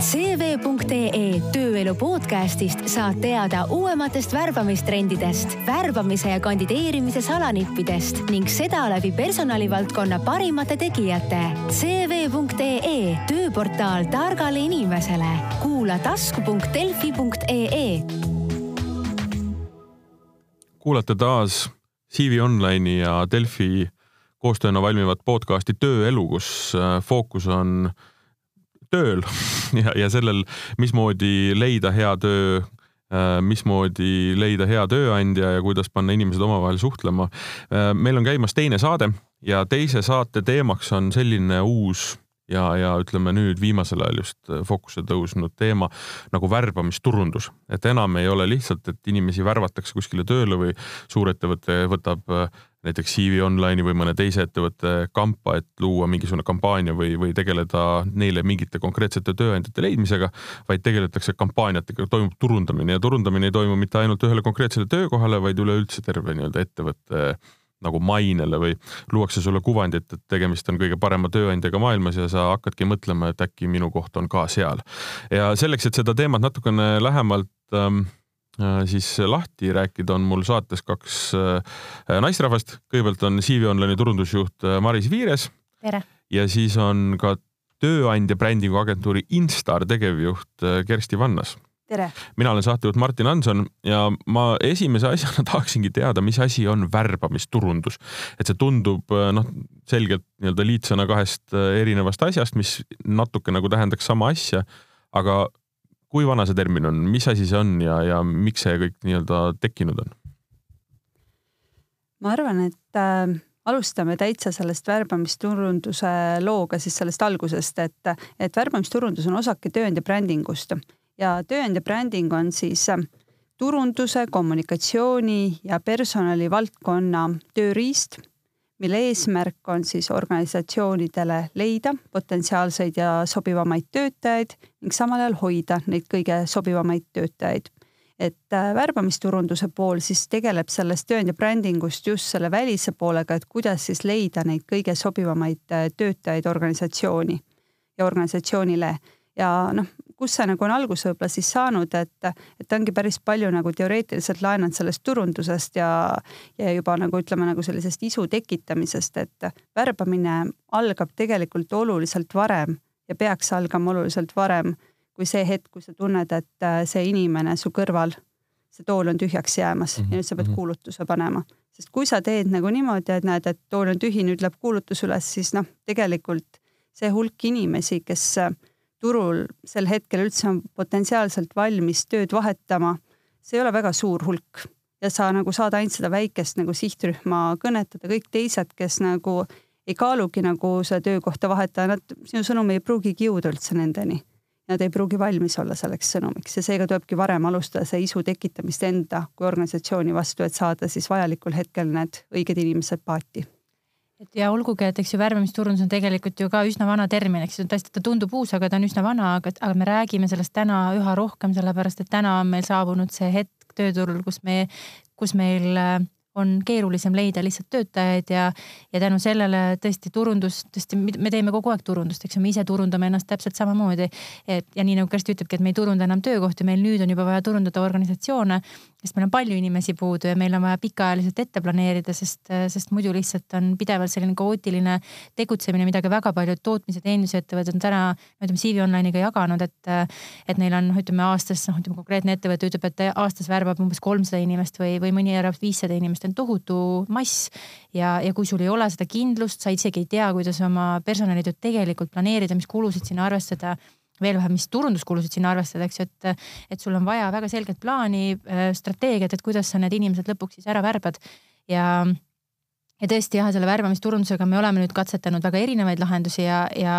CV.ee tööelu podcastist saad teada uuematest värbamistrendidest, värbamise ja kandideerimise salanippidest ning seda läbi personalivaldkonna parimate tegijate. CV.ee tööportaal targale inimesele. kuula tasku.delfi.ee. kuulate taas CV Online'i ja Delfi koostööna valmivat podcasti Tööelu, kus äh, fookus on tööl ja, ja sellel, mismoodi leida hea töö, äh, mismoodi leida hea tööandja ja kuidas panna inimesed omavahel suhtlema. Äh, meil on käimas teine saade ja teise saate teemaks on selline uus ja, ja ütleme nüüd viimasel ajal just fookuse tõusnud teema nagu värbamisturundus, et enam ei ole lihtsalt, et inimesi värvatakse kuskile tööle või suurettevõte võtab näiteks CV Online'i või mõne teise ettevõtte kampa, et luua mingisugune kampaania või, või tegeleda neile mingite konkreetsete tööandjate leidmisega, vaid tegeletakse kampaaniatega, toimub turundamine ja turundamine ei toimu mitte ainult ühele konkreetsele töökohale, vaid üleüldse terve nii-öelda ettevõtte nagu mainele või luuakse sulle kuvandit, et tegemist on kõige parema tööandjaga maailmas ja sa hakkadki mõtlema, et äkki minu koht on ka seal. ja selleks, et seda teemat natukene lähemalt ähm, Äh, siis lahti rääkida, on mul saates kaks äh, naisterahvast. kõigepealt on CV Online'i turundusjuht äh, Maris Viires. ja siis on ka tööandja brändingu agentuuri Instar tegevjuht Kersti Vannas. mina olen saatejuht Martin Hanson ja ma esimese asjana tahaksingi teada, mis asi on värbamisturundus. et see tundub noh, selgelt nii-öelda liitsõna kahest erinevast asjast, mis natuke nagu tähendaks sama asja, aga kui vana see termin on, mis asi see on ja, ja miks see kõik nii-öelda tekkinud on? ma arvan, et äh, alustame täitsa sellest värbamisturunduse looga siis sellest algusest, et, et värbamisturundus on osake tööandja brändingust ja tööandja bränding on siis äh, turunduse, kommunikatsiooni ja personalivaldkonna tööriist mille eesmärk on siis organisatsioonidele leida potentsiaalseid ja sobivamaid töötajaid ning samal ajal hoida neid kõige sobivamaid töötajaid. et äh, värbamisturunduse pool siis tegeleb sellest tööandja brändingust just selle välise poolega, et kuidas siis leida neid kõige sobivamaid äh, töötajaid organisatsiooni ja organisatsioonile ja noh, kus see nagu on alguse võib-olla siis saanud, et, et ta ongi päris palju nagu teoreetiliselt laenanud sellest turundusest ja, ja juba nagu ütleme nagu sellisest isu tekitamisest, et värbamine algab tegelikult oluliselt varem ja peaks algama oluliselt varem kui see hetk, kui sa tunned, et see inimene su kõrval, see tool on tühjaks jäämas mm -hmm. ja nüüd sa pead mhm. kuulutuse panema. sest kui sa teed nagu niimoodi, et näed, et tool on tühi, nüüd läheb kuulutus üles, siis noh, tegelikult see hulk inimesi, kes turul sel hetkel üldse on potentsiaalselt valmis tööd vahetama, see ei ole väga suur hulk ja sa nagu saad ainult seda väikest nagu sihtrühma kõnetada, kõik teised, kes nagu ei kaalugi nagu seda töökohta vahetada, nad, sinu sõnum ei pruugigi jõuda üldse nendeni. Nad ei pruugi valmis olla selleks sõnumiks ja seega tulebki varem alustada see isu tekitamist enda kui organisatsiooni vastu, et saada siis vajalikul hetkel need õiged inimesed paati et ja olgugi, et eks ju värbamisturundus on tegelikult ju ka üsna vana termin, eks ju, tõesti ta tundub uus, aga ta on üsna vana, aga, aga me räägime sellest täna üha rohkem, sellepärast et täna on meil saabunud see hetk tööturul, kus me, kus meil on keerulisem leida lihtsalt töötajaid ja, ja tänu sellele tõesti turundus, tõesti me teeme kogu aeg turundust, eks ju, me ise turundame ennast täpselt samamoodi. et ja nii nagu Kersti ütlebki, et me ei turunda enam töökohti, meil nüüd on juba vaja turundada organisatsioone, sest meil on palju inimesi puudu ja meil on vaja pikaajaliselt ette planeerida, sest, sest muidu lihtsalt on pidevalt selline kaootiline tegutsemine, mida ka väga paljud tootmis- ja teenindusettevõtted on täna, ütleme CV Online'iga jaganud, et, et neil on, ütleme aastas, noh, ütleme konkreetne ettevõte ütleb, et aastas värbab umbes kolmsada inimest või, või mõni värbab viissada inimest, on tohutu mass. ja, ja kui sul ei ole seda kindlust, sa isegi ei tea, kuidas oma personalitööd tegelikult planeerida, mis kulusid sinna arvestada veel vähem, mis turunduskulusid sinna arvestada, eks ju, et, et sul on vaja väga selget plaani, äh, strateegiat, et kuidas sa need inimesed lõpuks siis ära värbad ja ja tõesti jah, selle värbamisturundusega me oleme nüüd katsetanud väga erinevaid lahendusi ja, ja,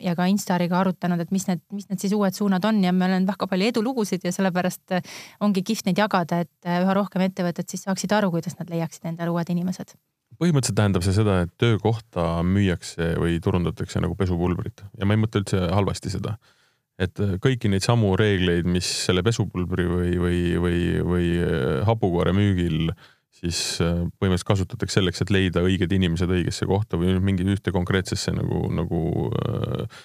ja ka Instariga arutanud, et mis need, mis need siis uued suunad on. Ja meil on väga palju edulugusid ja sellepärast ongi kihvt neid jagada, et üha rohkem ettevõtted siis saaksid aru, kuidas nad leiaksid endale uued inimesed. Põhimõtteliselt tähendab see seda, et töökohta müüakse või turundatakse nagu pesupulbrit. Ja ma ei mõtle üldse halvasti seda. Et äh, kõiki neid samu reegleid, mis selle pesupulbri või, või, või, või äh, hapukoore müügil siis äh, põhimõtteliselt kasutatakse selleks, et leida õiged inimesed õigesse kohta või mingi ühte konkreetsesse nagu, nagu äh,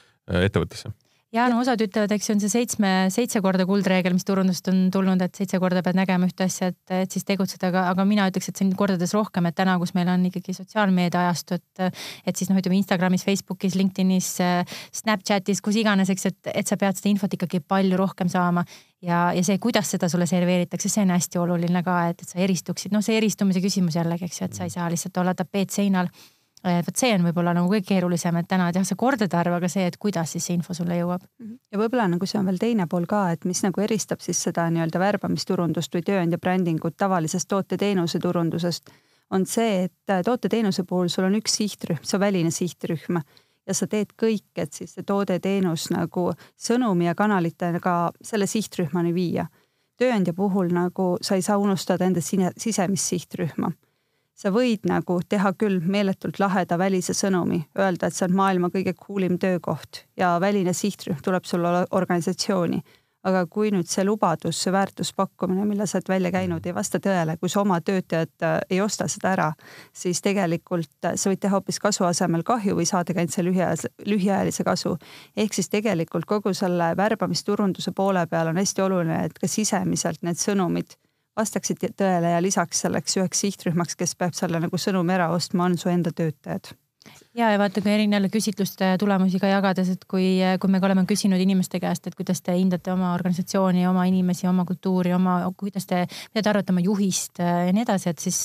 ettevõttesse ja no osad ütlevad, eks see on see seitsme, seitse korda kuldreegel, mis turundusest on tulnud, et seitse korda pead nägema ühte asja, et, et siis tegutseda, aga, aga mina ütleks, et see on kordades rohkem, et täna, kus meil on ikkagi sotsiaalmeedia ajastu, et, et siis noh, ütleme Instagramis, Facebookis, LinkedInis, Snapchatis, kus iganes, eks, et, et sa pead seda infot ikkagi palju rohkem saama. Ja, ja see, kuidas seda sulle serveeritakse, see on hästi oluline ka, et, et sa eristuksid, noh, see eristumise küsimus jällegi, eks ju, et sa ei saa lihtsalt olla tapeet seinal vot see on võib-olla nagu kõige keerulisem, et täna, see kordade arv, aga see, et kuidas siis see info sulle jõuab. Mhm. ja võib-olla nagu see on veel teine pool ka, et mis nagu eristab siis seda nii-öelda värbamisturundust või tööandja brändingut tavalisest toote-teenuse turundusest, on see, et äh, toote-teenuse puhul sul on üks sihtrühm, see on väline sihtrühm ja sa teed kõik, et siis see toode-teenus nagu sõnumi ja kanalitega selle sihtrühmani viia. tööandja puhul nagu sa ei saa unustada enda sisemist sihtrühma sa võid nagu teha küll meeletult laheda välise sõnumi, öelda, et see on maailma kõige cool im töökoht ja väline sihtrühm tuleb sulle organisatsiooni. aga kui nüüd see lubadus, see väärtuspakkumine, mille sa oled välja käinud, ei vasta tõele, kui su oma töötajad äh, ei osta seda ära, siis tegelikult äh, sa võid teha hoopis kasu asemel kahju või saada ka ainult see lühiajalise, lühiajalise kasu. ehk siis tegelikult kogu selle värbamisturunduse poole peal on hästi oluline, et ka sisemiselt need sõnumid vastaksid tõele ja lisaks selleks üheks sihtrühmaks, kes peab selle nagu sõnumi ära ostma, on su enda töötajad ja, ja vaata, kui erinevaid küsitluste tulemusi ka jagades, et kui, kui me oleme küsinud inimeste käest, et kuidas te hindate oma organisatsiooni, oma inimesi, oma kultuuri, oma, kuidas te, mida te arvate oma juhist ja nii edasi, et siis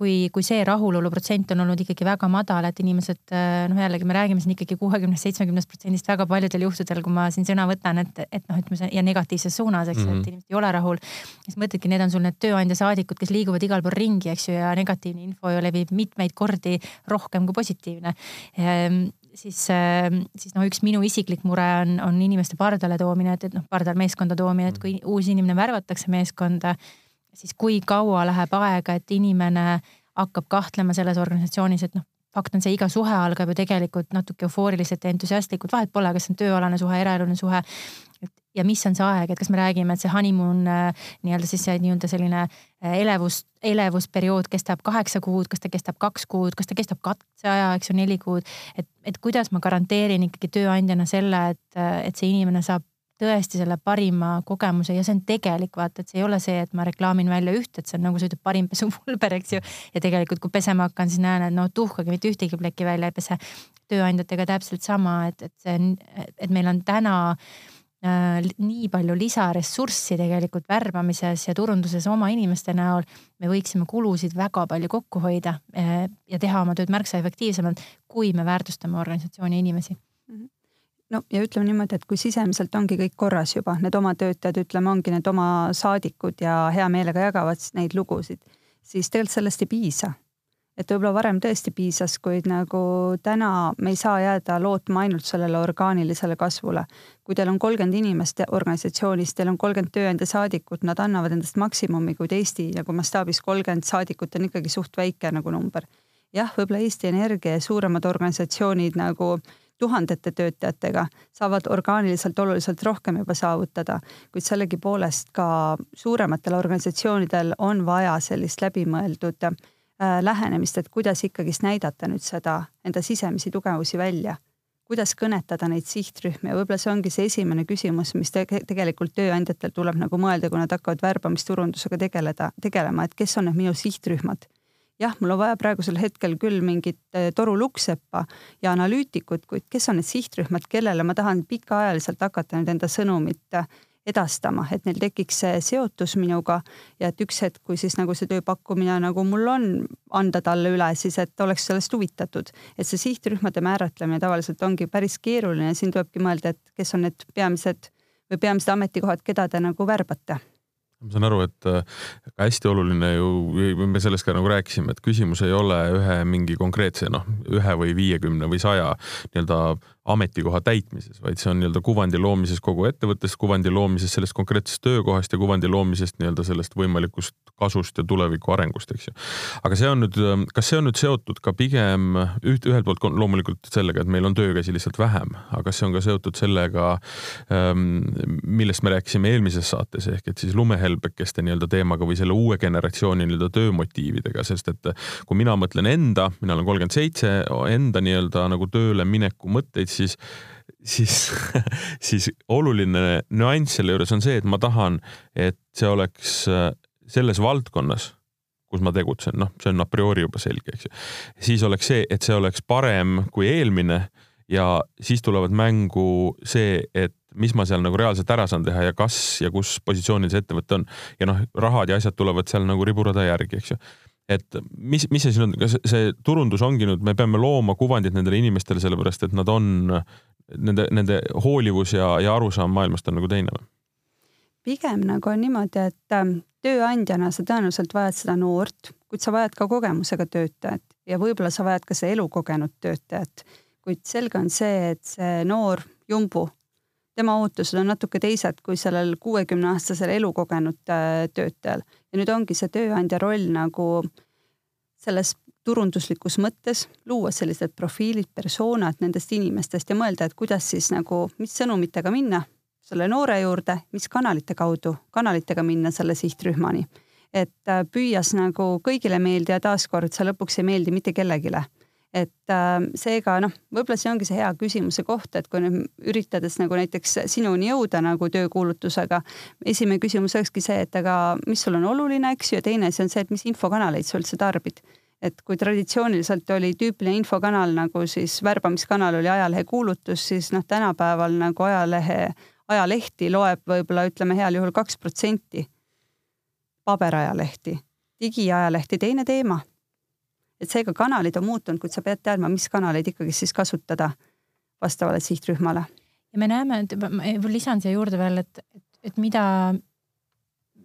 kui, kui see rahulolu protsent on olnud ikkagi väga madal, et inimesed noh, jällegi me räägime siin ikkagi kuuekümnest, seitsmekümnest protsendist väga paljudel juhtudel, kui ma siin sõna võtan, et, et noh, ütleme ja negatiivses suunas, eks mm -hmm., et inimesed ei ole rahul. siis mõtledki, need on sul need tööandja saadikud, kes liiguvad igal pool ringi, eks ju, ja negatiivne info ju levib mitmeid kordi rohkem kui positiivne ehm, siis, siis noh, üks minu isiklik mure on, on inimeste pardale toomine, et, et noh, pardal meeskonda toomine, et kui uus inimene värvatakse meeskonda, siis kui kaua läheb aega, et inimene hakkab kahtlema selles organisatsioonis, et noh, fakt on see, iga suhe algab ju tegelikult natuke eufooriliselt ja entusiastlikult, vahet pole, kas see on tööalane suhe, eraeluline suhe. Ja mis on see aeg, et kas me räägime, et see honeymoon äh, nii-öelda siis see nii-öelda selline äh, elevus, elevusperiood kestab kaheksa kuud, kas ta kestab kaks kuud, kas ta kestab katseaja, eks ju, neli kuud. et, et kuidas ma garanteerin ikkagi tööandjana selle, et, et see inimene saab tõesti selle parima kogemuse ja see on tegelik, vaata, et see ei ole see, et ma reklaamin välja üht, et see on nagu ütled, parim pesupulber, eks ju. ja tegelikult, kui pesema hakkan, siis näen, et no tuhkagi mitte ühtegi plekki välja ei pese. tööandjatega täpselt sama, et, et see on, et meil on täna äh, nii palju lisaressurssi tegelikult värbamises ja turunduses oma inimeste näol. me võiksime kulusid väga palju kokku hoida äh, ja teha oma tööd märksa efektiivsemalt, kui me väärtustame organisatsiooni inimesi. -hmm no ja ütleme niimoodi, et kui sisemiselt ongi kõik korras juba, need oma töötajad, ütleme, ongi need oma saadikud ja hea meelega jagavad neid lugusid, siis tegelikult sellest ei piisa. Et võib-olla varem tõesti piisas, kuid nagu täna me ei saa jääda lootma ainult sellele orgaanilisele kasvule. kui teil on kolmkümmend inimest organisatsioonis, teil on kolmkümmend tööandja saadikut, nad annavad endast maksimumi, kuid Eesti nagu mastaabis kolmkümmend saadikut on ikkagi suht väike nagu number. jah, võib-olla Eesti Energia ja suuremad organisatsioonid nagu tuhandete töötajatega saavad orgaaniliselt oluliselt rohkem juba saavutada, kuid sellegipoolest ka suurematel organisatsioonidel on vaja sellist läbimõeldud lähenemist, et kuidas ikkagist näidata nüüd seda enda sisemisi tugevusi välja? Kuidas kõnetada neid sihtrühmi? Ja võib-olla see ongi see esimene küsimus, mis te tegelikult tööandjatel tuleb nagu mõelda, kui nad hakkavad värbamisturundusega tegeleda, tegelema, et kes on need minu sihtrühmad? Jah, mul on vaja praegusel hetkel küll mingit eh, toru lukkseppa ja analüütikut, kuid kes on need sihtrühmad, kellele ma tahan pikaajaliselt hakata nüüd enda sõnumit eh, edastama, et neil tekiks see seotus minuga ja et üks hetk, kui siis nagu see tööpakkumine nagu mul on anda talle üle, siis et oleks sellest huvitatud. et see sihtrühmade määratlemine tavaliselt ongi päris keeruline, siin tulebki mõelda, et kes on need peamised või peamised ametikohad, keda te nagu värbate ma saan aru, et äh, hästi oluline ju, me sellest ka nagu rääkisime, et küsimus ei ole ühe mingi konkreetse noh, ühe või viiekümne või saja nii-öelda ametikoha täitmises, vaid see on nii-öelda kuvandi loomises kogu ettevõttest, kuvandi loomises sellest konkreetsest töökohast ja kuvandi loomisest nii-öelda sellest võimalikust kasust ja tuleviku arengust, eks ju. aga see on nüüd, kas see on nüüd seotud ka pigem üht, ühelt poolt loomulikult sellega, et meil on töökäsi lihtsalt vähem, aga see on ka seotud sellega, ähm, millest me rääkisime eelmises saates ehk et siis lumehelbekeste nii-öelda teemaga või selle uue generatsiooni nii-öelda töömotiividega, sest et kui mina mõtlen enda, mina olen kolmkümmend seitse, enda nii-öelda nagu tööle mineku mõtteid, siis siis, siis oluline nüanss selle juures on see, et ma tahan, et see oleks äh, selles valdkonnas, kus ma tegutsen, noh, see on a priori juba selge, eks ju. siis oleks see, et see oleks parem kui eelmine ja siis tulevad mängu see, et mis ma seal nagu reaalselt ära saan teha ja kas ja kus positsioonil see ettevõte on. ja noh, rahad ja asjad tulevad seal nagu riburada järgi, eks ju et mis, mis see siin on, kas see turundus ongi nüüd, me peame looma kuvandit nendele inimestele, sellepärast et nad on, nende, nende hoolivus ja, ja arusaam maailmast on nagu teine või? pigem nagu on niimoodi, et ähm, tööandjana sa tõenäoliselt vajad seda noort, kuid sa vajad ka kogemusega töötajat ja võib-olla sa vajad ka seda elukogenud töötajat. kuid selge on see, et see noor jumbu, tema ootused on natuke teised kui sellel kuuekümne aastasel elukogenud äh, töötajal ja nüüd ongi see tööandja roll nagu selles turunduslikus mõttes luua sellised profiilid, persoonad nendest inimestest ja mõelda, et kuidas siis nagu, mis sõnumitega minna selle noore juurde, mis kanalite kaudu, kanalitega minna selle sihtrühmani. et äh, püüas nagu kõigile meeldida taaskord see lõpuks ei meeldi mitte kellelegi et äh, seega noh, võib-olla see ongi see hea küsimuse koht, et kui nüüd üritades nagu näiteks sinuni jõuda nagu töökuulutusega, esimene küsimus olekski see, et aga mis sul on oluline, eks ju, ja teine asi on see, et mis infokanaleid sa üldse tarbid. et kui traditsiooniliselt oli tüüpiline infokanal nagu siis värbamiskanal oli ajalehe kuulutus, siis noh, tänapäeval nagu ajalehe, ajalehti loeb võib-olla ütleme heal juhul kaks protsenti paberajalehti, digiajalehti teine teema et seega kanalid on muutunud, kuid sa pead teadma, mis kanaleid ikkagi siis kasutada vastavale sihtrühmale. ja me näeme, et ma lisan siia juurde veel, et, et, et mida,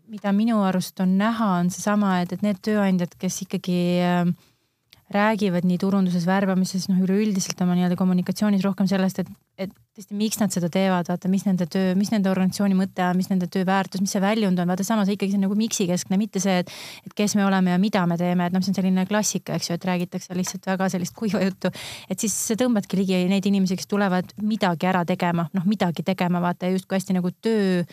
mida minu arust on näha, on seesama, et, et need tööandjad, kes ikkagi äh, räägivad nii turunduses, värbamises, noh, üleüldiselt oma nii-öelda kommunikatsioonis rohkem sellest, et, et tõesti, miks nad seda teevad, vaata, mis nende töö, mis nende organisatsiooni mõte on, mis nende töö väärtus, mis see väljund on, vaata samas ikkagi see on nagu miksi keskne, mitte see, et, et kes me oleme ja mida me teeme, et noh, see on selline klassika, eks ju, et räägitakse lihtsalt väga sellist kuiva juttu. et siis sa tõmbadki ligi neid inimesi, kes tulevad midagi ära tegema, noh, midagi tegema, vaata justkui hästi nagu töö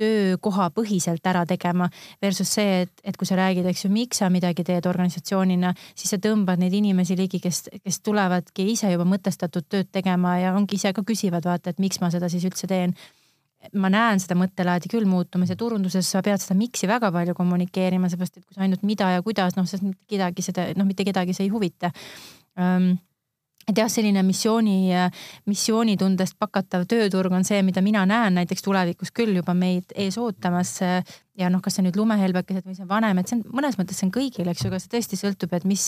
töökohapõhiselt ära tegema versus see, et, et kui sa räägid, eks ju, miks sa midagi teed organisatsioonina, siis sa tõmbad neid inimesi ligi, kes, kes tulevadki ise juba mõtestatud tööd tegema ja ongi ise ka küsivad, vaata, et miks ma seda siis üldse teen. Ma näen seda mõttelaadi küll muutumas ja turunduses sa pead seda miks'i väga palju kommunikeerima, seepärast et kui sa ainult mida ja kuidas, noh, mitte kedagi seda, noh, mitte kedagi see ei huvita. Um, et jah, selline missiooni, missioonitundest pakatav tööturg on see, mida mina näen näiteks tulevikus küll juba meid ees ootamas. ja noh, kas see nüüd lumehelbekesed või see vanem, et see on mõnes mõttes see on kõigil, eks ju, aga see tõesti sõltub, et mis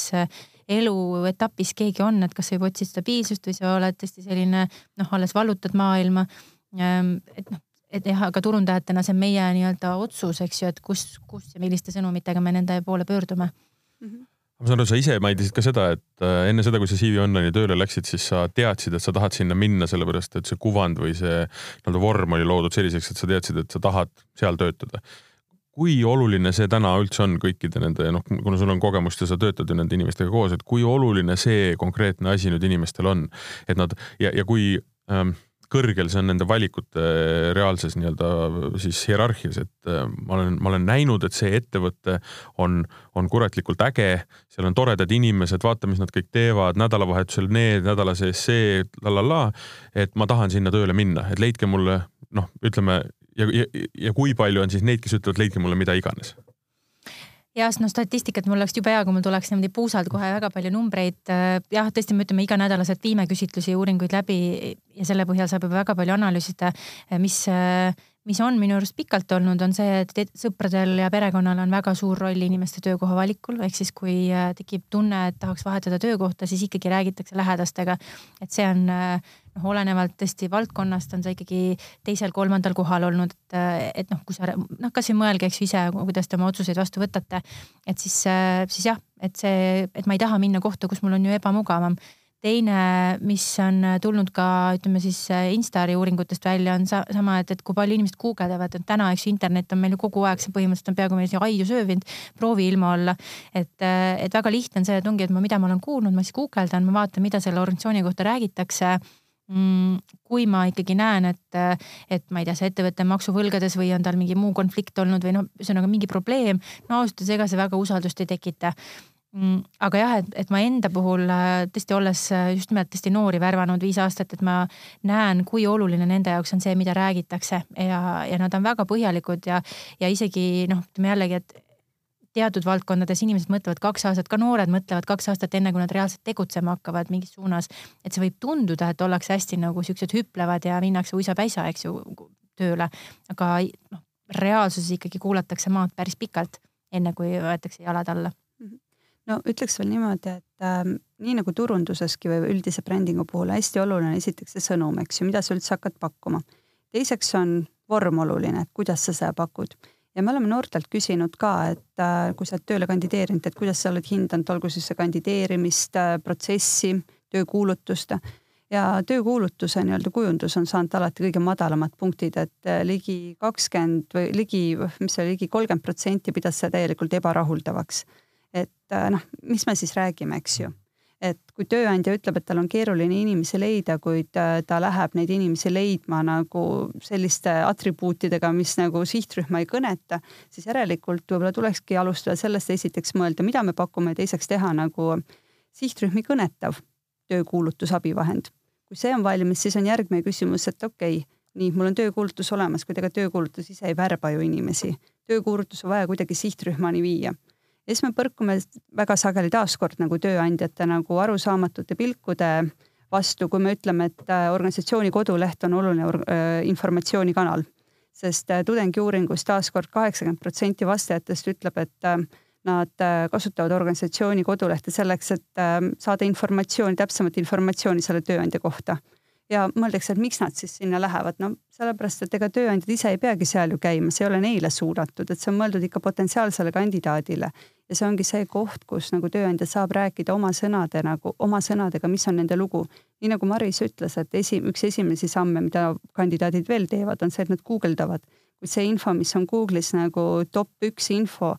eluetapis keegi on, et kas sa juba otsid stabiilsust või sa oled tõesti selline noh, alles vallutad maailma. Ehm, et noh, et jah, aga turundajatena see on meie nii-öelda otsus, eks ju, et kus, kus ja milliste sõnumitega me nende poole pöördume mm. -hmm ma saan aru, sa ise mainisid ka seda, et äh, enne seda, kui sa CV Online'i tööle läksid, siis sa teadsid, et sa tahad sinna minna, sellepärast et see kuvand või see nii-öelda vorm oli loodud selliseks, et sa teadsid, et sa tahad seal töötada. kui oluline see täna üldse on kõikide nende, noh, kuna sul on kogemust ja sa töötad ju nende inimestega koos, et kui oluline see konkreetne asi nüüd inimestel on, et nad ja, ja kui ähm, kõrgel see on nende valikute reaalses nii-öelda siis hierarhias, et äh, ma olen, ma olen näinud, et see ettevõte on, on kuratlikult äge, seal on toredad inimesed, vaata, mis nad kõik teevad, nädalavahetusel need, nädala sees see, la la la, et ma tahan sinna tööle minna, et leidke mulle noh, ütleme ja, ja, ja kui palju on siis neid, kes ütlevad, leidke mulle mida iganes jah, noh, statistikat mul oleks jube hea, kui mul tuleks niimoodi puusalt kohe väga palju numbreid. Äh, jah, tõesti, me ütleme iganädalaselt viime küsitlusi ja uuringuid läbi ja selle põhjal saab juba väga palju analüüsida, äh, mis, äh, mis on minu arust pikalt olnud, on see, et sõpradel ja perekonnal on väga suur roll inimeste töökoha valikul, ehk siis kui tekib tunne, et tahaks vahetada töökohta, siis ikkagi räägitakse lähedastega. et see on noh, olenevalt tõesti valdkonnast on see ikkagi teisel-kolmandal kohal olnud, et, et noh, kui sa noh, kasvõi mõelge, eks ju ise, kuidas te oma otsuseid vastu võtate. et siis, siis jah, et see, et ma ei taha minna kohta, kus mul on ju ebamugavam teine, mis on tulnud ka ütleme siis Instari uuringutest välja, on sa, sama, et, et kui palju inimesed guugeldavad, et täna, eks ju, internet on meil ju kogu aeg, see põhimõtteliselt on peaaegu meil siia aiu söövinud, proovi ilma olla. et, et väga lihtne on see, et ongi, et ma, mida ma olen kuulnud, ma siis guugeldan, ma vaatan, mida selle organisatsiooni kohta räägitakse kui ma ikkagi näen, et, et ma ei tea, see ettevõte on maksuvõlgades või on tal mingi muu konflikt olnud või noh, ühesõnaga mingi probleem, no ausalt öeldes ega see väga usaldust ei tekita. Mm, aga jah, et, et ma enda puhul äh, tõesti olles äh, just nimelt tõesti noori värvanud viis aastat, et ma näen, kui oluline nende jaoks on see, mida räägitakse ja, ja nad on väga põhjalikud ja, ja isegi noh, ütleme jällegi, et teatud valdkondades inimesed mõtlevad kaks aastat, ka noored mõtlevad kaks aastat, enne kui nad reaalselt tegutsema hakkavad mingis suunas. et see võib tunduda, et ollakse hästi nagu siuksed hüplevad ja minnakse uisapäisa, eks ju, tööle, aga noh, reaalsuses ikkagi kuulatakse maad päris pikalt, enne kui võetakse jalad alla no ütleks veel niimoodi, et äh, nii nagu turunduseski või üldise brändingu puhul hästi oluline esiteks see sõnum, eks ju, mida sa üldse hakkad pakkuma. teiseks on vorm oluline, et kuidas sa seda pakud ja me oleme noortelt küsinud ka, et äh, kui sa oled tööle kandideerinud, et kuidas sa oled hindanud, olgu siis see kandideerimist äh,, protsessi, töökuulutust ja töökuulutuse nii-öelda kujundus on saanud alati kõige madalamad punktid, et äh, ligi kakskümmend või ligi, mis see oli, ligi kolmkümmend protsenti pidas seda täielikult ebarahuldavaks et noh, mis me siis räägime, eks ju. Et kui tööandja ütleb, et tal on keeruline inimesi leida, kuid äh, ta läheb neid inimesi leidma nagu selliste atribuutidega, mis nagu sihtrühma ei kõneta, siis järelikult võib-olla tulekski alustada sellest, esiteks mõelda, mida me pakume ja teiseks teha nagu sihtrühmi kõnetav töökuulutus, abivahend. kui see on valmis, siis on järgmine küsimus, et okei okay,, nii, mul on töökuulutus olemas, kuid ega töökuulutus ise ei värba ju inimesi. töökuulutus on vaja kuidagi sihtrühmani viia ja siis me põrkume väga sageli taaskord nagu tööandjate nagu arusaamatute pilkude vastu, kui me ütleme, et äh, organisatsiooni koduleht on oluline äh, informatsioonikanal. sest äh, tudengiuuringus taaskord kaheksakümmend protsenti vastajatest ütleb, et nad kasutavad organisatsiooni kodulehte selleks, et saada informatsiooni, täpsemat informatsiooni selle tööandja kohta ja mõeldakse, et miks nad siis sinna lähevad, no sellepärast, et ega tööandjad ise ei peagi seal ju käima, see ei ole neile suunatud, et see on mõeldud ikka potentsiaalsele kandidaadile. Ja see ongi see koht, kus nagu tööandja saab rääkida oma sõnade nagu oma sõnadega, mis on nende lugu. nii nagu Maris ütles, et esi, üks esimesi samme, mida kandidaadid veel teevad, on see, et nad guugeldavad. kuid see info, mis on Google'is nagu top üks info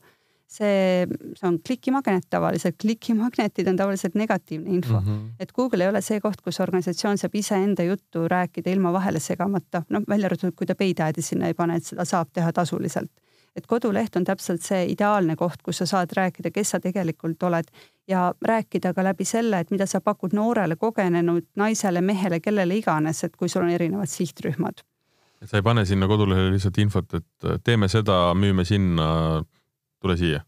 see, see on klikimagnet tavaliselt, klikimagnetid on tavaliselt negatiivne info mm. -hmm. et Google ei ole see koht, kus organisatsioon saab iseenda juttu rääkida ilma vahele segamata, noh välja arvatud, kui ta peidäädi sinna ei pane, et seda saab teha tasuliselt. Et koduleht on täpselt see ideaalne koht, kus sa saad rääkida, kes sa tegelikult oled ja rääkida ka läbi selle, et mida sa pakud noorele, kogenenud naisele, mehele, kellele iganes, et kui sul on erinevad sihtrühmad. et sa ei pane sinna kodulehele lihtsalt infot, et teeme seda, müüme sinna tule siia.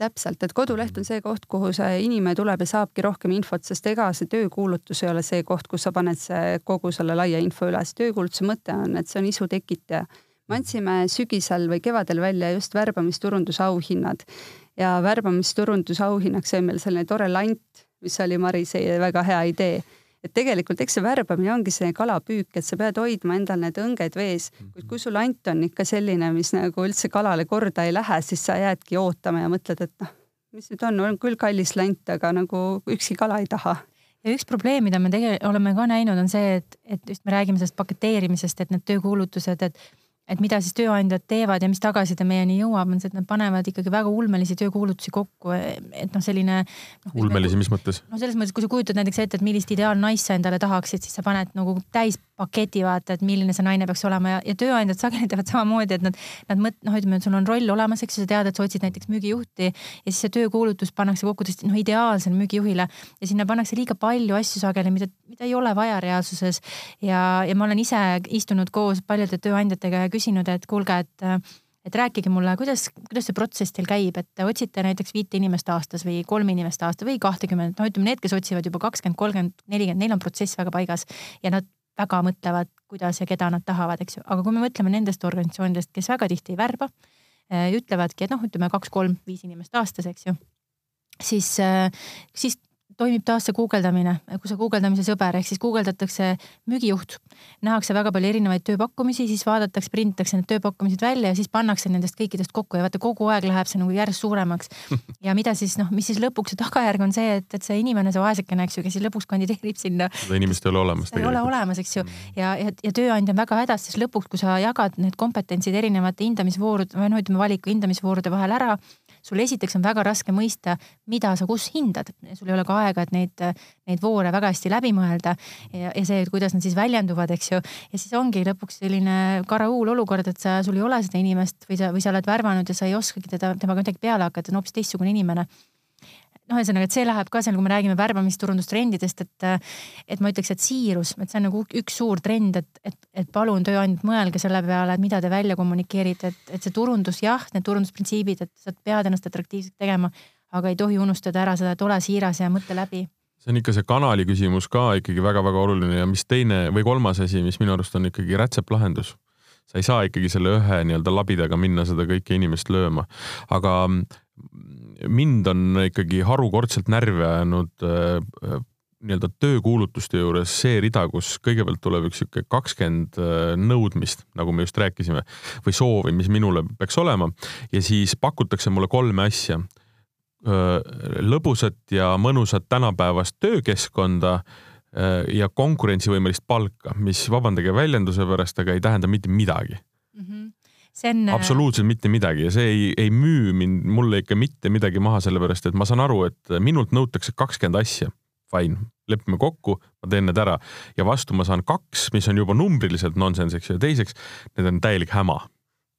täpselt, et koduleht on see koht, kuhu see inimene tuleb ja saabki rohkem infot, sest ega see töökuulutus ei ole see koht, kus sa paned see kogu selle laia info üles. töökuulutuse mõte on, et see on isu tekitaja. Me andsime sügisel või kevadel välja just värbamisturunduse auhinnad ja värbamisturunduse auhinnaks sai meil selline tore lant, mis oli Marise väga hea idee. Et tegelikult eks see värbamine ongi see kalapüük, et sa pead hoidma endal need õnged vees, kuid kui sul ant on ikka selline, mis nagu üldse kalale korda ei lähe, siis sa jäädki ootama ja mõtled, et noh, mis nüüd on, on küll kallis lant, aga nagu ükski kala ei taha. Ja üks probleem, mida me tegelikult oleme ka näinud, on see, et, et just me räägime sellest paketeerimisest, et need töökuulutused, et et mida siis tööandjad teevad ja mis tagasiside meieni jõuab, on see, et nad panevad ikkagi väga ulmelisi töökuulutusi kokku, et noh, selline no,. ulmelisi, mis mõttes? no selles mõttes, kui sa kujutad näiteks ette, et millist ideaalnaist sa endale tahaksid, siis sa paned nagu täis paketi vaata, et milline see naine peaks olema ja, ja tööandjad sageli teevad samamoodi, et nad, nad mõt-, noh, ütleme, et sul on roll olemas, eks ju, sa tead, et sa otsid näiteks müügijuhti ja siis see töökuulutus pannakse kokku tõesti noh, ideaalsele müügijuhile ja sinna pannakse liiga palju asju sageli, mida, mida ei ole vaja reaalsuses. ja, ja ma olen ise istunud koos paljude tööandjatega ja küsinud, et kuulge, et et rääkige mulle, kuidas, kuidas see protsess teil käib, et te otsite näiteks viite inimest aastas või kolme inimest aastas või kahtekümmet, no ütleme need, kes otsivad juba kakskümmend, kolmkümmend, nelikümmend, neil on protsess väga paigas ja nad väga mõtlevad, kuidas ja keda nad tahavad, eks ju, aga kui me mõtleme nendest organisatsioonidest, kes väga tihti ei värba, äh, ütlevadki, et noh, ütleme kaks-kolm-viis inimest aastas, eks ju, siis, äh, siis toimib taas see guugeldamine, kui sa guugeldamise sõber ehk siis guugeldatakse müügijuht, nähakse väga palju erinevaid tööpakkumisi, siis vaadatakse, prinditakse need tööpakkumised välja ja siis pannakse nendest kõikidest kokku ja vaata kogu aeg läheb see nagu järjest suuremaks. ja mida siis noh, mis siis lõpuks see tagajärg on see, et, et see inimene, see vaesekene, eks ju, kes siis lõpuks kandideerib sinna. seda inimest ei ole olemas. ei ole olemas, eks ju, ja, ja, ja tööandja on väga hädas, siis lõpuks, kui sa jagad need kompetentsid erinevate hindamisvoorude või noh, ütleme valiku hindamisvoorude vahel ära sul esiteks on väga raske mõista, mida sa kus hindad, sul ei ole ka aega, et neid, neid voore väga hästi läbi mõelda ja, ja see, et kuidas nad siis väljenduvad, eks ju. ja siis ongi lõpuks selline karahuul olukord, et sa, sul ei ole seda inimest või sa, või sa oled värvanud ja sa ei oskagi teda, temaga midagi peale hakata, ta on hoopis teistsugune inimene noh, ühesõnaga, et see läheb ka seal, kui me räägime värbamisturundustrendidest, et, et ma ütleks, et siirus, et see on nagu üks suur trend, et, et, et palun tööandjad, mõelge selle peale, et mida te välja kommunikeerite, et, et see turundus, jah, need turundusprintsiibid, et sa pead ennast atraktiivseks tegema, aga ei tohi unustada ära seda, et ole siiras ja mõtle läbi see on ikka see kanali küsimus ka ikkagi väga-väga oluline ja mis teine või kolmas asi, mis minu arust on ikkagi rätseplahendus sa ei saa ikkagi selle ühe nii-öelda labidaga minna seda kõike inimest lööma. aga mind on ikkagi harukordselt närvi ajanud äh, nii-öelda töökuulutuste juures see rida, kus kõigepealt tuleb üks sihuke kakskümmend äh, nõudmist, nagu me just rääkisime, või soovi, mis minule peaks olema ja siis pakutakse mulle kolme asja. lõbusat ja mõnusat tänapäevast töökeskkonda ja konkurentsivõimelist palka, mis vabandage väljenduse pärast, aga ei tähenda mitte midagi see on. Äh, absoluutselt mitte midagi ja see ei, ei müü mind, mulle ikka mitte midagi maha, sellepärast et ma saan aru, et minult nõutakse kakskümmend asja. Fine, lepime kokku, ma teen need ära ja vastu ma saan kaks, mis on juba numbriliselt nonsense, eks ju, ja teiseks, need on täielik häma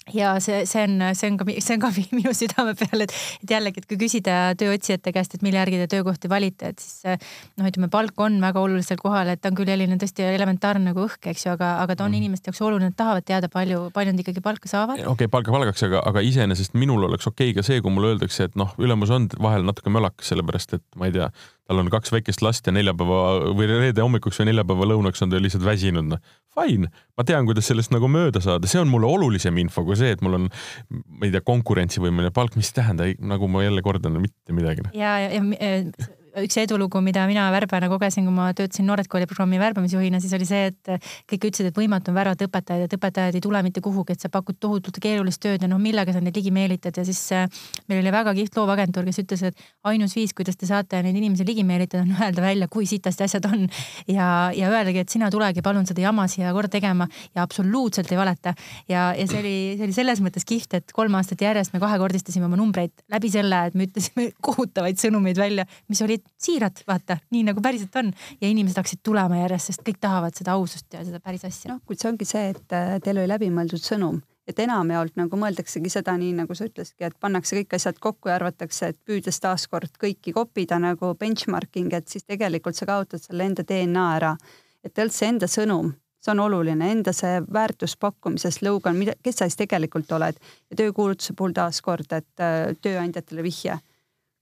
ja see, see on, see on ka, see on ka minu südame peal, et, et jällegi, et kui küsida tööotsijate käest, et mille järgi te töökohti valite, et siis noh, ütleme palk on väga olulisel kohal, et ta on küll selline tõesti elementaarne nagu õhk, eks ju, aga, aga ta on mm. inimeste jaoks oluline, nad tahavad teada, palju, palju nad ikkagi palka saavad. okei okay,, palka palgaks, aga, aga iseenesest minul oleks okei okay ka see, kui mulle öeldakse, et noh, ülemus on vahel natuke mölakas, sellepärast et ma ei tea, tal on kaks väikest last ja neljapäeva või reede hommikuks või neljapäeva lõunaks on ta lihtsalt väsinud, noh. Fine, ma tean, kuidas sellest nagu mööda saada, see on mulle olulisem info kui see, et mul on, ma ei tea, konkurentsivõimeline palk, mis ei tähenda, nagu ma jälle kordan, mitte midagi. ja, ja, ja üks edulugu, mida mina värbajana kogesin, kui ma töötasin Noored Kooli programmi värbamisjuhina, siis oli see, et kõik ütlesid, et võimatu on värvata õpetajaid, et õpetajad ei tule mitte kuhugi, et sa pakud tohutult keerulist tööd ja noh, millega sa neid ligi meelitad ja siis äh, meil oli väga kihvt loovagentuur, kes ütles, et ainus viis, kuidas te saate neid inimesi ligi meelitada, on öelda välja, kui sitasti asjad on ja, ja öeldagi, et sina tulegi palun seda jama siia korda tegema ja absoluutselt ei valeta. ja, ja see oli, see oli selles mõttes kihvt, et kolm aastat järjest me kahekordistasime oma numbreid läbi selle, et me ütlesime kohutavaid sõnumeid välja, mis olid olid siirad, vaata, nii nagu päriselt on ja inimesed hakkasid tulema järjest, sest kõik tahavad seda ausust ja seda päris asja. noh, kuid see ongi see, et äh, teil oli läbimõeldud sõnum, et enamjaolt nagu mõeldaksegi seda nii, nagu sa ütlesidki, et pannakse kõik asjad kokku ja arvatakse, et püüdes taaskord kõiki kopida nagu benchmarking, et siis tegelikult sa kaotad selle enda DNA ära. et tegelikult see enda sõnum, see on oluline, enda see väärtus pakkumises, slogan, mida, kes sa siis tegelikult oled ja töökuulutuse puhul taaskord, et äh, tööandjatele vihje.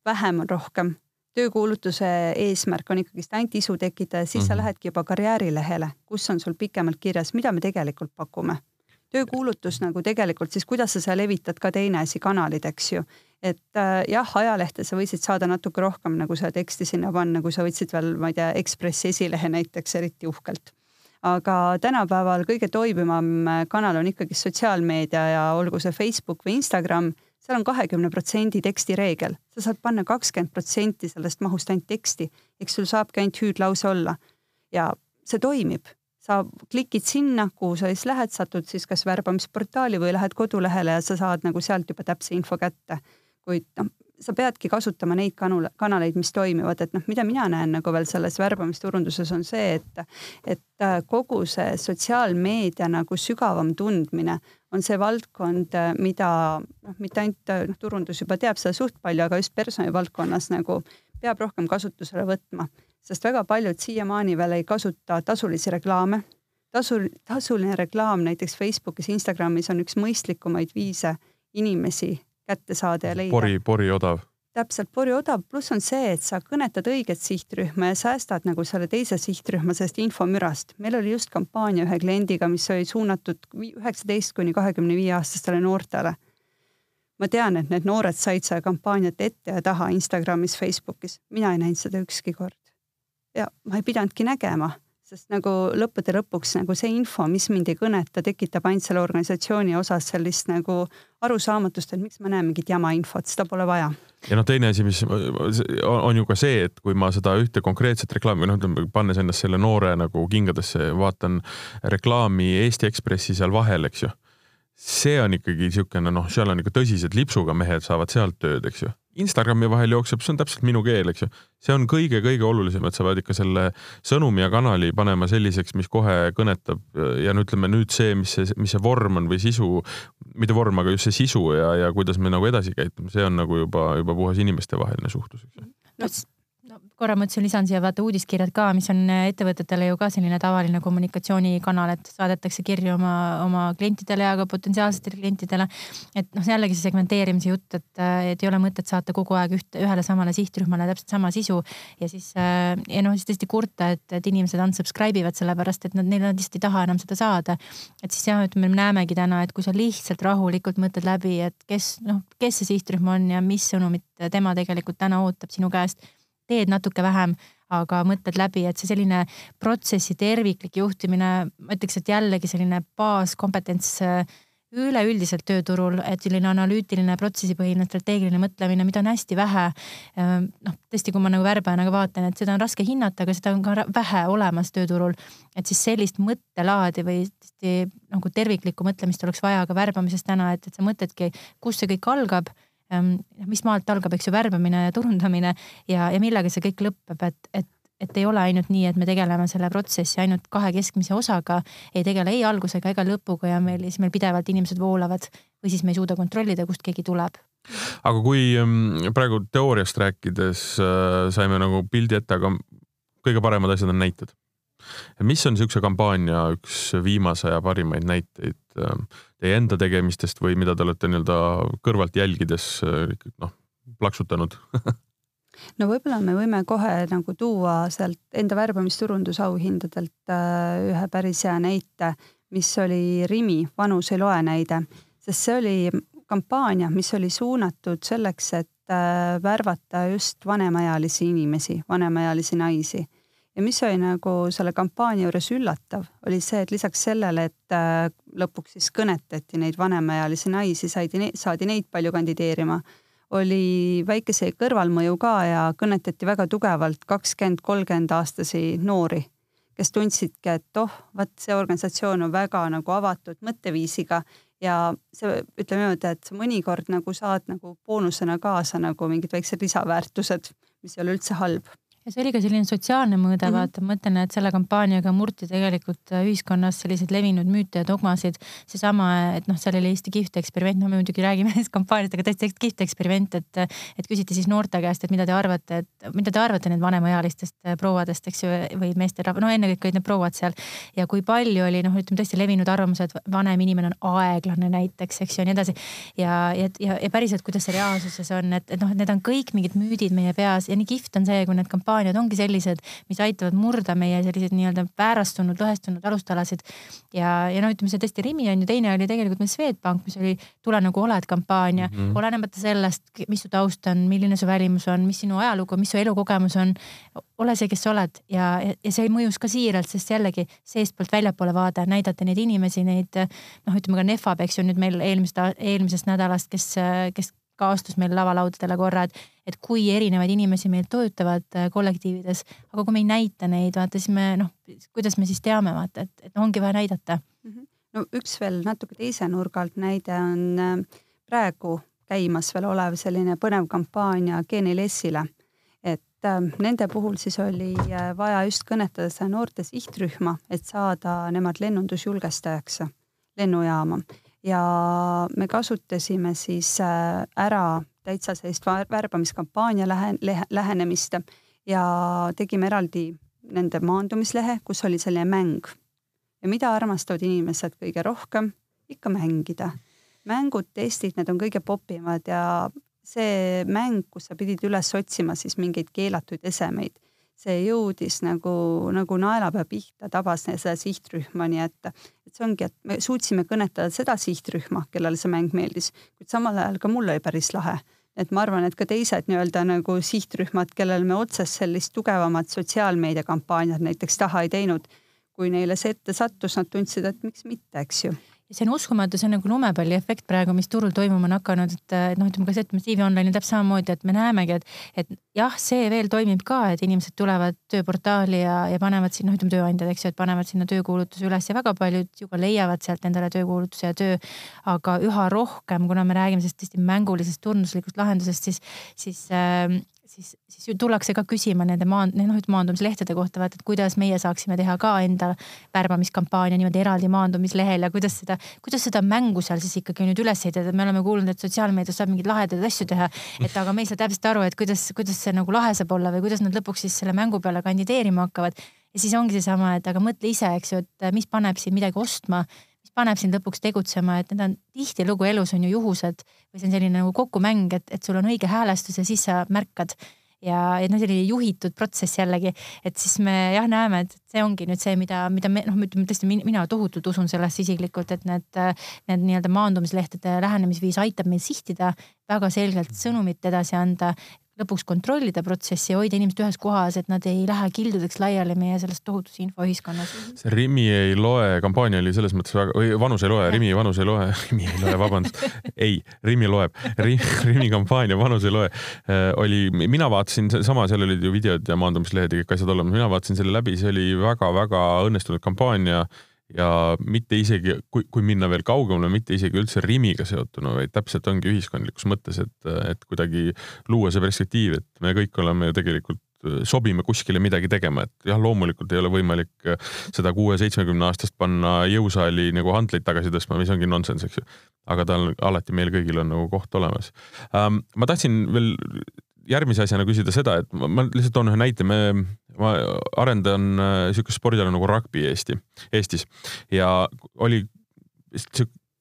vähem on rohkem töökuulutuse eesmärk on ikkagist ainult isu tekitada, siis mm -hmm. sa mhm. lähedki juba karjäärilehele, kus on sul pikemalt kirjas, mida me tegelikult pakume. töökuulutus nagu tegelikult siis, kuidas sa seal levitad ka teine asi, kanalid, eks ju. et äh, jah, ajalehte sa võisid saada natuke rohkem nagu seda teksti sinna panna, kui sa võtsid veel, ma ei tea, Ekspressi esilehe näiteks eriti uhkelt aga tänapäeval kõige toimivam kanal on ikkagi sotsiaalmeedia ja olgu see Facebook või Instagram seal on kahekümne protsendi tekstireegel, sa saad panna kakskümmend protsenti sellest mahust ainult teksti, eks sul saabki ainult hüüdlause olla. ja see toimib, sa klikid sinna, kuhu sa siis lähed, satud siis kas värbamisportaali või lähed kodulehele ja sa saad nagu sealt juba täpse info kätte. kuid noh, sa peadki kasutama neid kanule, kanaleid, mis toimivad, et noh, mida mina näen nagu veel selles värbamisturunduses on see, et, et äh, kogu see sotsiaalmeedia nagu sügavam tundmine on see valdkond, äh, mida noh, mitte ainult äh, noh, turundus juba teab seda suht palju, aga just personali valdkonnas nagu peab rohkem kasutusele võtma, sest väga paljud siiamaani veel ei kasuta tasulisi reklaame. tasul, tasuline reklaam näiteks Facebookis, Instagramis on üks mõistlikumaid viise inimesi kätte saada ja leida. pori, pori odav. täpselt, pori odav, pluss on see, et sa kõnetad õiget sihtrühma ja säästad nagu selle teise sihtrühma sellest infomürast. meil oli just kampaania ühe kliendiga, mis oli suunatud üheksateist kuni kahekümne viie aastastele noortele. ma tean, et need noored said seda kampaaniat ette ja taha Instagramis, Facebookis, mina ei näinud seda ükski kord. ja ma ei pidanudki nägema sest nagu lõppude lõpuks nagu see info, mis mind ei kõneta, tekitab ainult selle organisatsiooni osas sellist nagu arusaamatust, et miks me näeme mingit jama infot, seda pole vaja. ja noh, teine asi, mis on ju ka see, et kui ma seda ühte konkreetset reklaami noh, ütleme pannes ennast selle noore nagu kingadesse, vaatan reklaami Eesti Ekspressi seal vahel, eks ju see on ikkagi niisugune noh, seal on ikka tõsised lipsuga mehed saavad sealt tööd, eks ju. Instagrami vahel jookseb, see on täpselt minu keel, eks ju. see on kõige-kõige olulisem, et sa pead ikka selle sõnumi ja kanali panema selliseks, mis kohe kõnetab ja no ütleme nüüd see, mis see, mis see vorm on või sisu, mitte vorm, aga just see sisu ja, ja kuidas me nagu edasi käitume, see on nagu juba, juba puhas inimestevaheline suhtlus, eks ju no korra mõtlesin, lisan siia vaata uudiskirjad ka, mis on ettevõtetele ju ka selline tavaline kommunikatsioonikanal, et saadetakse kirju oma, oma klientidele ja ka potentsiaalsetele klientidele. et noh, jällegi see segmenteerimise jutt, et, et ei ole mõtet saata kogu aeg ühte, ühele samale sihtrühmale täpselt sama sisu ja siis ja noh, siis tõesti kurta, et, et inimesed unsubscribe ivad sellepärast, et nad, neil nad lihtsalt ei taha enam seda saada. et siis jah, ütleme, me näemegi täna, et kui sa lihtsalt rahulikult mõtled läbi, et kes noh, kes see sihtrühm on ja mis sõnumit tema tegelikult täna ootab sinu käest teed natuke vähem, aga mõtled läbi, et see selline protsessi terviklik juhtimine, ma ütleks, et jällegi selline baaskompetents äh, üleüldiselt tööturul, et selline analüütiline, protsessipõhine, strateegiline mõtlemine, mida on hästi vähe. Äh, noh, tõesti, kui ma nagu värbajana ka vaatan, et seda on raske hinnata, aga seda on ka vähe olemas tööturul. et siis sellist mõttelaadi või tõesti nagu terviklikku mõtlemist oleks vaja ka värbamises täna, et, et sa mõtledki, kust see kõik algab mis maalt algab, eks ju, värbamine ja turundamine ja, ja millega see kõik lõpeb, et, et et ei ole ainult nii, et me tegeleme selle protsessi ainult kahe keskmise osaga, ei tegele ei algusega ega lõpuga ja meil siis meil pidevalt inimesed voolavad või siis me ei suuda kontrollida, kust keegi tuleb. aga kui praegu teooriast rääkides äh, saime nagu pildi ette, aga kõige paremad asjad on näited. mis on niisuguse kampaania üks viimase aja parimaid näiteid? Teie enda tegemistest või mida te olete nii-öelda kõrvalt jälgides äh, noh, plaksutanud? No võib-olla me võime kohe nagu tuua sealt enda värbamisturundusauhindadelt äh, ühe päris hea näite, mis oli Rimi Vanus ei loe näide, sest see oli kampaania, mis oli suunatud selleks, et äh, värvata just vanemaealisi inimesi, vanemaealisi naisi ja mis oli nagu selle kampaania juures üllatav, oli see, et lisaks sellele, et äh, lõpuks siis kõnetati neid vanemaealisi naisi, saidi, saadi neid palju kandideerima, oli väike see kõrvalmõju ka ja kõnetati väga tugevalt kakskümmend, kolmkümmend aastasi noori, kes tundsidki, et oh, vot see organisatsioon on väga nagu avatud mõtteviisiga ja see, ütleme niimoodi, et mõnikord nagu saad nagu boonusena kaasa nagu mingid väiksed lisaväärtused, mis ei ole üldse halb ja see oli ka selline sotsiaalne mõõde mm, -hmm. vaata, ma mõtlen, et selle kampaaniaga murti tegelikult äh, ühiskonnas selliseid levinud müüte ja dogmasid. seesama, et noh, seal oli Eesti kihvt eksperiment, no me muidugi räägime sellest kampaaniast, aga tõesti kihvt eksperiment, et, et küsiti siis noorte käest, et mida te arvate, et mida te arvate nüüd vanemaealistest äh, prouadest, eks ju, või meeste, no ennekõike olid need prouad seal. ja kui palju oli noh, ütleme tõesti levinud arvamus, et vanem inimene on aeglane näiteks, eks ju, ja nii edasi. ja, ja, ja, ja päriselt, kuidas see reaalsuses on, et, et noh, need on kõik mingid müüdid meie peas ja nii kihvt on see, kui need kampaaniad kampaaniad ongi sellised, mis aitavad murda meie selliseid nii-öelda väärastunud, lõhestunud alustalasid. ja, ja no ütleme, see tõesti Rimi on ju, teine oli tegelikult meil Swedbank, mis oli Tule nagu oled kampaania mm, -hmm. olenemata sellest, mis su taust on, milline su välimus on, mis sinu ajalugu, mis su elukogemus on. ole see, kes sa oled ja, ja see mõjus ka siiralt, sest jällegi seestpoolt väljapoole vaade, näidata neid inimesi, neid noh, ütleme ka Nefab, eks ju, nüüd meil eelmist, eelmisest nädalast, kes, kes ka astus meil lavalaudadele korra, et, et kui erinevaid inimesi meil töötavad äh, kollektiivides, aga kui me ei näita neid, vaata siis me noh, kuidas me siis teame, vaata, et, et ongi vaja näidata mm. -hmm. no üks veel natuke teise nurga alt näide on äh, praegu käimas veel olev selline põnev kampaania G4S-ile. et äh, nende puhul siis oli vaja just kõnetada seda noorte sihtrühma, et saada nemad lennundusjulgestajaks lennujaama ja me kasutasime siis äh, ära täitsa sellist värbamiskampaania lähe, lähe, lähenemist ja tegime eraldi nende maandumislehe, kus oli selline mäng. ja mida armastavad inimesed kõige rohkem? ikka mängida. mängud, testid, need on kõige popimad ja see mäng, kus sa pidid üles otsima siis mingeid keelatuid esemeid see jõudis nagu, nagu naelapea pihta, tabas seda sihtrühma, nii et, et see ongi, et me suutsime kõnetada seda sihtrühma, kellele see mäng meeldis, kuid samal ajal ka mulle oli päris lahe. et ma arvan, et ka teised nii-öelda nagu sihtrühmad, kellel me otsest sellist tugevamat sotsiaalmeediakampaaniat näiteks taha ei teinud, kui neile see ette sattus, nad tundsid, et miks mitte, eks ju see on uskumatu, see on nagu lumepalliefekt praegu, mis turul toimuma on hakanud, et noh, ütleme ka see, ütleme CV Online'i täpselt samamoodi, et me näemegi, et, et jah, see veel toimib ka, et inimesed tulevad tööportaali ja, ja panevad sinna, noh, ütleme tööandjad, eks ju, et panevad sinna töökuulutuse üles ja väga paljud ju ka leiavad sealt endale töökuulutuse ja töö. aga üha rohkem, kuna me räägime sellest tõesti mängulisest turnuslikust lahendusest, siis, siis äh, siis, siis ju tullakse ka küsima nende maan-, noh, et maandumislehtede kohta, vaata, et kuidas meie saaksime teha ka enda värbamiskampaania niimoodi eraldi maandumislehel ja kuidas seda, kuidas seda mängu seal siis ikkagi nüüd üles ehitada, me oleme kuulnud, et sotsiaalmeedias saab mingeid lahedaid asju teha. et aga me ei saa täpselt aru, et kuidas, kuidas see nagu lahe saab olla või kuidas nad lõpuks siis selle mängu peale kandideerima hakkavad. ja siis ongi seesama, et aga mõtle ise, eks ju, et mis paneb sind midagi ostma mis paneb sind lõpuks tegutsema, et need on tihtilugu elus on ju juhused või see on selline nagu kokkumäng, et, et sul on õige häälestus ja siis sa märkad. Ja, ja noh, selline juhitud protsess jällegi, et siis me jah näeme, et see ongi nüüd see, mida, mida me noh, ütleme tõesti mina tohutult usun sellesse isiklikult, et need, need nii-öelda maandumislehtede lähenemisviis aitab meil sihtida, väga selgelt sõnumit edasi anda, lõpuks kontrollida protsessi ja hoida inimesed ühes kohas, et nad ei lähe kildudeks laiali meie selles tohutus infoühiskonnas. see Rimi ei loe kampaania oli selles mõttes väga, või vanus ei loe, Rimi vanus ei loe, Rimi ei loe, vabandust. ei, Rimi loeb Rimi, Rimi kampaania vanus ei loe äh,. oli, mina vaatasin sama, seal olid ju videod ja maandumislehed ja kõik asjad olemas, mina vaatasin selle läbi, see oli väga-väga õnnestunud kampaania ja mitte isegi, kui, kui minna veel kaugemale, mitte isegi üldse Rimiga seotuna, vaid täpselt ongi ühiskondlikus mõttes, et, et kuidagi luua see perspektiiv, et me kõik oleme ju tegelikult sobime kuskile midagi tegema, et jah, loomulikult ei ole võimalik seda kuue-seitsmekümne aastast panna jõusaali nagu hantleid tagasi tõstma, mis ongi nonsense, eks ju. aga tal alati meil kõigil on nagu koht olemas ähm,. ma tahtsin veel järgmise asjana küsida seda, et ma, ma lihtsalt toon ühe näite, me, ma arendan äh, siukest spordiala nagu rugby Eesti, Eestis. Ja oli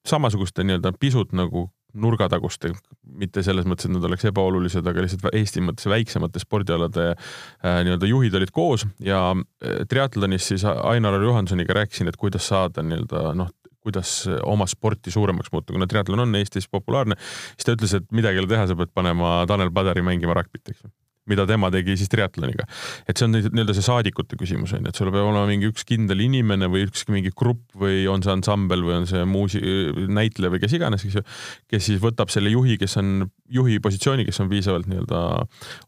samasuguste nii-öelda pisut nagu nurgataguste, mitte selles mõttes, et nad oleks ebaolulised, aga lihtsalt Eesti mõttes väiksemate spordialade äh, nii-öelda juhid olid koos. Ja äh, triatlonis siis Ainar Johansoniga rääkisin, et kuidas saada nii-öelda noh, kuidas oma sporti suuremaks muuta, kuna triatlon on Eestis populaarne, siis ta ütles, et midagi ei ole teha, sa pead panema Tanel Padari mängima rugby't, eks ju mida tema tegi siis triatloniga. et see on nii-öelda see saadikute küsimus on ju, et sul peab olema mingi üks kindel inimene või üks mingi grupp või on see ansambel või on see muusi-, näitleja või kes iganes, eks ju, kes siis võtab selle juhi, kes on juhi positsiooni, kes on piisavalt nii-öelda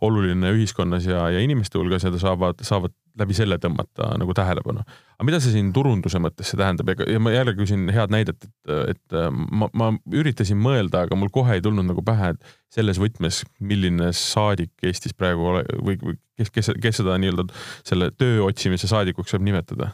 oluline ühiskonnas ja, ja inimeste hulgas ja ta saavad, saavad läbi selle tõmmata nagu tähelepanu. aga mida see siin turunduse mõttes see tähendab ja ma jälle küsin head näidet, et, et ma, ma üritasin mõelda, aga mul kohe ei tulnud nagu pähe, et selles võtmes, milline saadik Eestis praegu ole või, või kes, kes, kes seda nii-öelda selle töö otsimise saadikuks saab nimetada?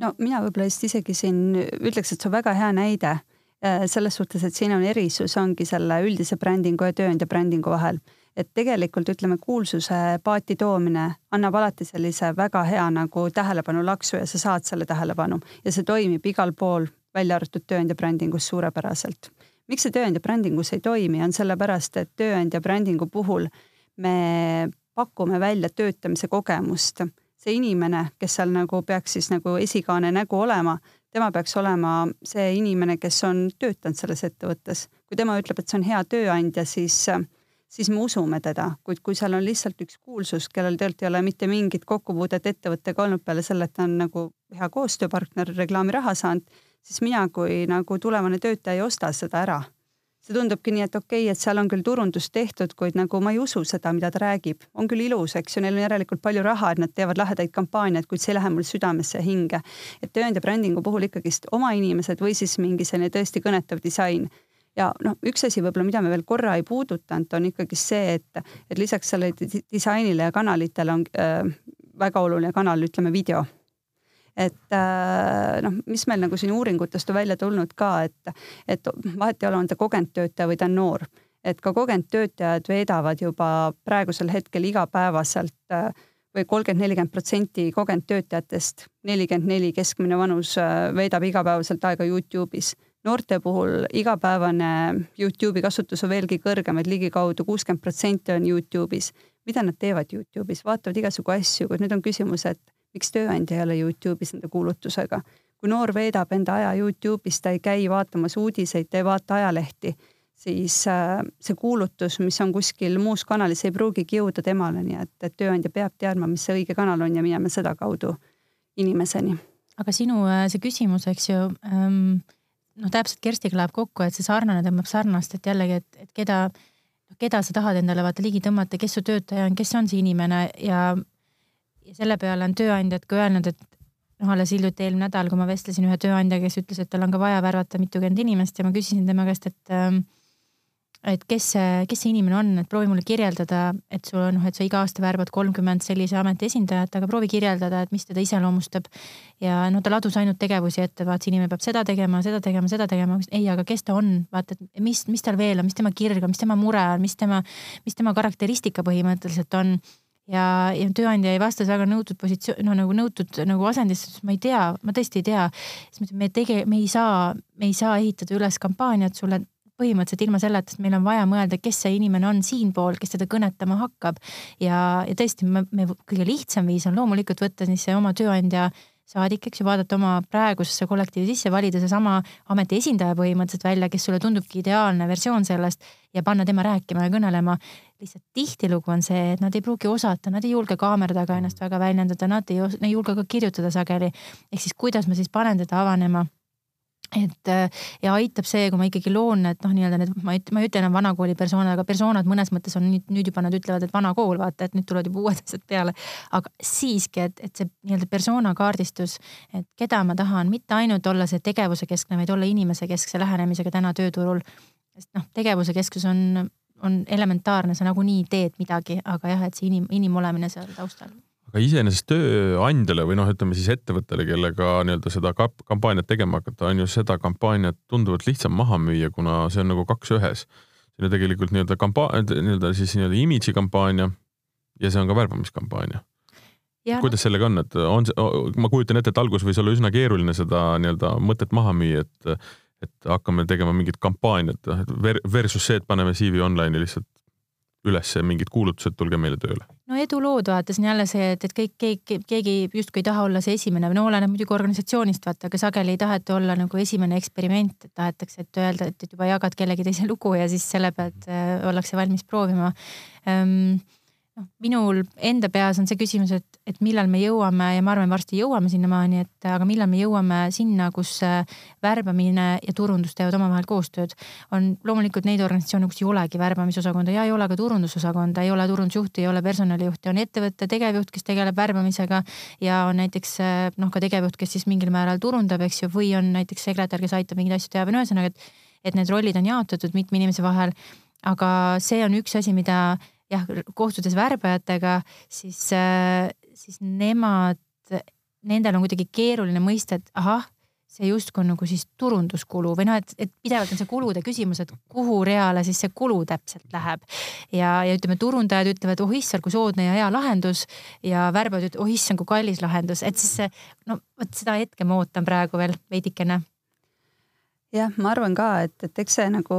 no mina võib-olla just isegi siin ütleks, et see on väga hea näide äh, selles suhtes, et siin on erisus, ongi selle üldise brändingu ja tööandja brändingu vahel et tegelikult ütleme, kuulsuse paati toomine annab alati sellise väga hea nagu tähelepanu laksu ja sa saad selle tähelepanu ja see toimib igal pool, välja arvatud tööandja brändingus suurepäraselt. miks see tööandja brändingus ei toimi, on sellepärast, et tööandja brändingu puhul me pakume välja töötamise kogemust. see inimene, kes seal nagu peaks siis nagu esikaane nägu olema, tema peaks olema see inimene, kes on töötanud selles ettevõttes. kui tema ütleb, et see on hea tööandja, siis äh, siis me usume teda, kuid kui seal on lihtsalt üks kuulsus, kellel tegelikult ei ole mitte mingit kokkupuudet ettevõttega olnud peale selle, et ta on nagu hea koostööpartner, reklaamiraha saanud, siis mina kui nagu tulevane töötaja ei osta seda ära. see tundubki nii, et okei okay,, et seal on küll turundus tehtud, kuid nagu ma ei usu seda, mida ta räägib. on küll ilus, eks ju, neil on järelikult palju raha, et nad teevad lahedaid kampaaniaid, kuid see ei lähe mul südamesse ja hinge. et tööandja brändingu puhul ikkagist oma inimesed või siis mingi selline tõesti kõnetav disain ja noh, üks asi võib-olla, mida me veel korra ei puudutanud, on ikkagi see, et, et lisaks sellele disainile ja kanalitele on äh, väga oluline kanal, ütleme video. et äh, noh, mis meil nagu siin uuringutest on välja tulnud ka, et, et vahet ei ole, on ta kogenud töötaja või ta on noor, et ka kogenud töötajad veedavad juba praegusel hetkel igapäevaselt äh, või kolmkümmend, nelikümmend protsenti kogenud töötajatest, nelikümmend neli keskmine vanus äh, veedab igapäevaselt aega Youtube'is noorte puhul igapäevane Youtube'i kasutus on veelgi kõrgem, et ligikaudu kuuskümmend protsenti on Youtube'is. mida nad teevad Youtube'is, vaatavad igasugu asju, kuid nüüd on küsimus, et miks tööandja ei ole Youtube'is nende kuulutusega. kui noor veedab enda aja Youtube'is, ta ei käi vaatamas uudiseid, ta ei vaata ajalehti, siis äh, see kuulutus, mis on kuskil muus kanalis, ei pruugigi jõuda temale, nii et, et tööandja peab teadma, mis see õige kanal on ja minema sedakaudu inimeseni. aga sinu äh, see küsimus, eks ju ähm noh, täpselt Kerstiga läheb kokku, et see sarnane tõmbab sarnast, et jällegi, et, et keda, keda sa tahad endale vaata ligi tõmmata, kes su töötaja on, kes on see inimene ja, ja selle peale on tööandjad ka öelnud, et noh, alles hiljuti eelmine nädal, kui ma vestlesin ühe tööandjaga, kes ütles, et tal on ka vaja värvata mitukümmend inimest ja ma küsisin tema käest, et ähm, et kes see, kes see inimene on, et proovi mulle kirjeldada, et sul on noh, et sa iga aasta värbad kolmkümmend sellise ameti esindajat, aga proovi kirjeldada, et mis teda iseloomustab. ja no ta ladus ainult tegevusi ette, vaata see inimene peab seda tegema, seda tegema, seda tegema, ei, aga kes ta on, vaata, et mis, mis tal veel on, mis tema kirg on, mis tema mure on, mis tema, mis tema karakteristika põhimõtteliselt on ja, ja tööandja ei vastas väga nõutud positsioon, no nagu nõutud nagu asendisse, siis ma ei tea, ma tõesti ei tea. siis ma ütlesin, me tege-, me ei saa, me ei saa ehitada üles kampaaniat sulle põhimõtteliselt ilma selleta, sest meil on vaja mõelda, kes see inimene on siinpool, kes teda kõnetama hakkab. ja, ja tõesti, me, me kõige lihtsam viis on loomulikult võtta siis oma tööandja saadik, eks ju, vaadata oma praegusesse kollektiivi sisse, valida seesama ameti esindaja põhimõtteliselt välja, kes sulle tundubki ideaalne versioon sellest ja panna tema rääkima ja kõnelema. lihtsalt tihtilugu on see, et nad ei pruugi osata, nad ei julge kaamera taga ennast väga väljendada, nad ei, ei julge ka kirjutada sageli. ehk siis kuidas ma siis panen teda avanema et äh, ja aitab see, kui ma ikkagi loon need noh, nii-öelda need, ma ei, ma ei ütle enam vanakooli persoonad, aga persoonad mõnes mõttes on nüüd, nüüd juba nad ütlevad, et vana kool, vaata, et nüüd tulevad juba uued asjad peale. aga siiski, et, et see nii-öelda persona kaardistus, et keda ma tahan, mitte ainult olla see tegevuse keskne, vaid olla inimese keskse lähenemisega täna tööturul. sest noh, tegevuse keskus on, on elementaarne, sa nagunii teed midagi, aga jah, et see inim, inimolemine seal taustal aga iseenesest tööandjale või noh, ütleme siis ettevõttele, kellega nii-öelda seda kampaaniat tegema hakata, on ju seda kampaaniat tunduvalt lihtsam maha müüa, kuna see on nagu kaks ühes. see on tegelikult nii-öelda kampa-, nii-öelda siis nii-öelda imidži kampaania ja see on ka värbamiskampaania. kuidas sellega on, et on see, ma kujutan ette, et alguses võis olla üsna keeruline seda nii-öelda mõtet maha müüa, et et hakkame tegema mingit kampaaniat versus see, et paneme CV online'i lihtsalt üles mingid kuulutused, tulge meile tööle? no edulood vaata, see on jälle see, et, et kõik, keegi, keegi justkui ei taha olla see esimene, no oleneb muidugi organisatsioonist vaata, aga sageli ei taheta olla nagu esimene eksperiment, et tahetakse, et öelda, et juba jagad kellegi teise lugu ja siis selle pealt äh, ollakse valmis proovima ähm, noh, minul enda peas on see küsimus, et, et millal me jõuame ja ma arvan, varsti jõuame sinnamaani, et aga millal me jõuame sinna, kus äh, värbamine ja turundus teevad omavahel koostööd. on loomulikult neid organisatsioone, kus ei olegi värbamisosakonda ja ei ole ka turundusosakonda, ei ole turundusjuhti, ei ole personalijuhti, on ettevõtte tegevjuht, kes tegeleb värbamisega ja on näiteks äh, noh, ka tegevjuht, kes siis mingil määral turundab, eks ju, või on näiteks sekretär, kes aitab mingeid asju teha või no ühesõnaga, et, et need rollid on jaotatud mitme inimese vahel. aga see on üks asi, mida jah, kohtudes värbajatega, siis, äh, siis nemad, nendel on kuidagi keeruline mõista, et ahah, see justkui on nagu siis turunduskulu või noh, et, et pidevalt on see kulude küsimus, et kuhu reale siis see kulu täpselt läheb. ja, ja ütleme, turundajad ütlevad, oh issand, kui soodne ja hea lahendus. Ja värbajad ütlevad, oh issand, kui kallis lahendus, et siis see, no vot seda hetke ma ootan praegu veel veidikene jah, ma arvan ka, et, et eks see nagu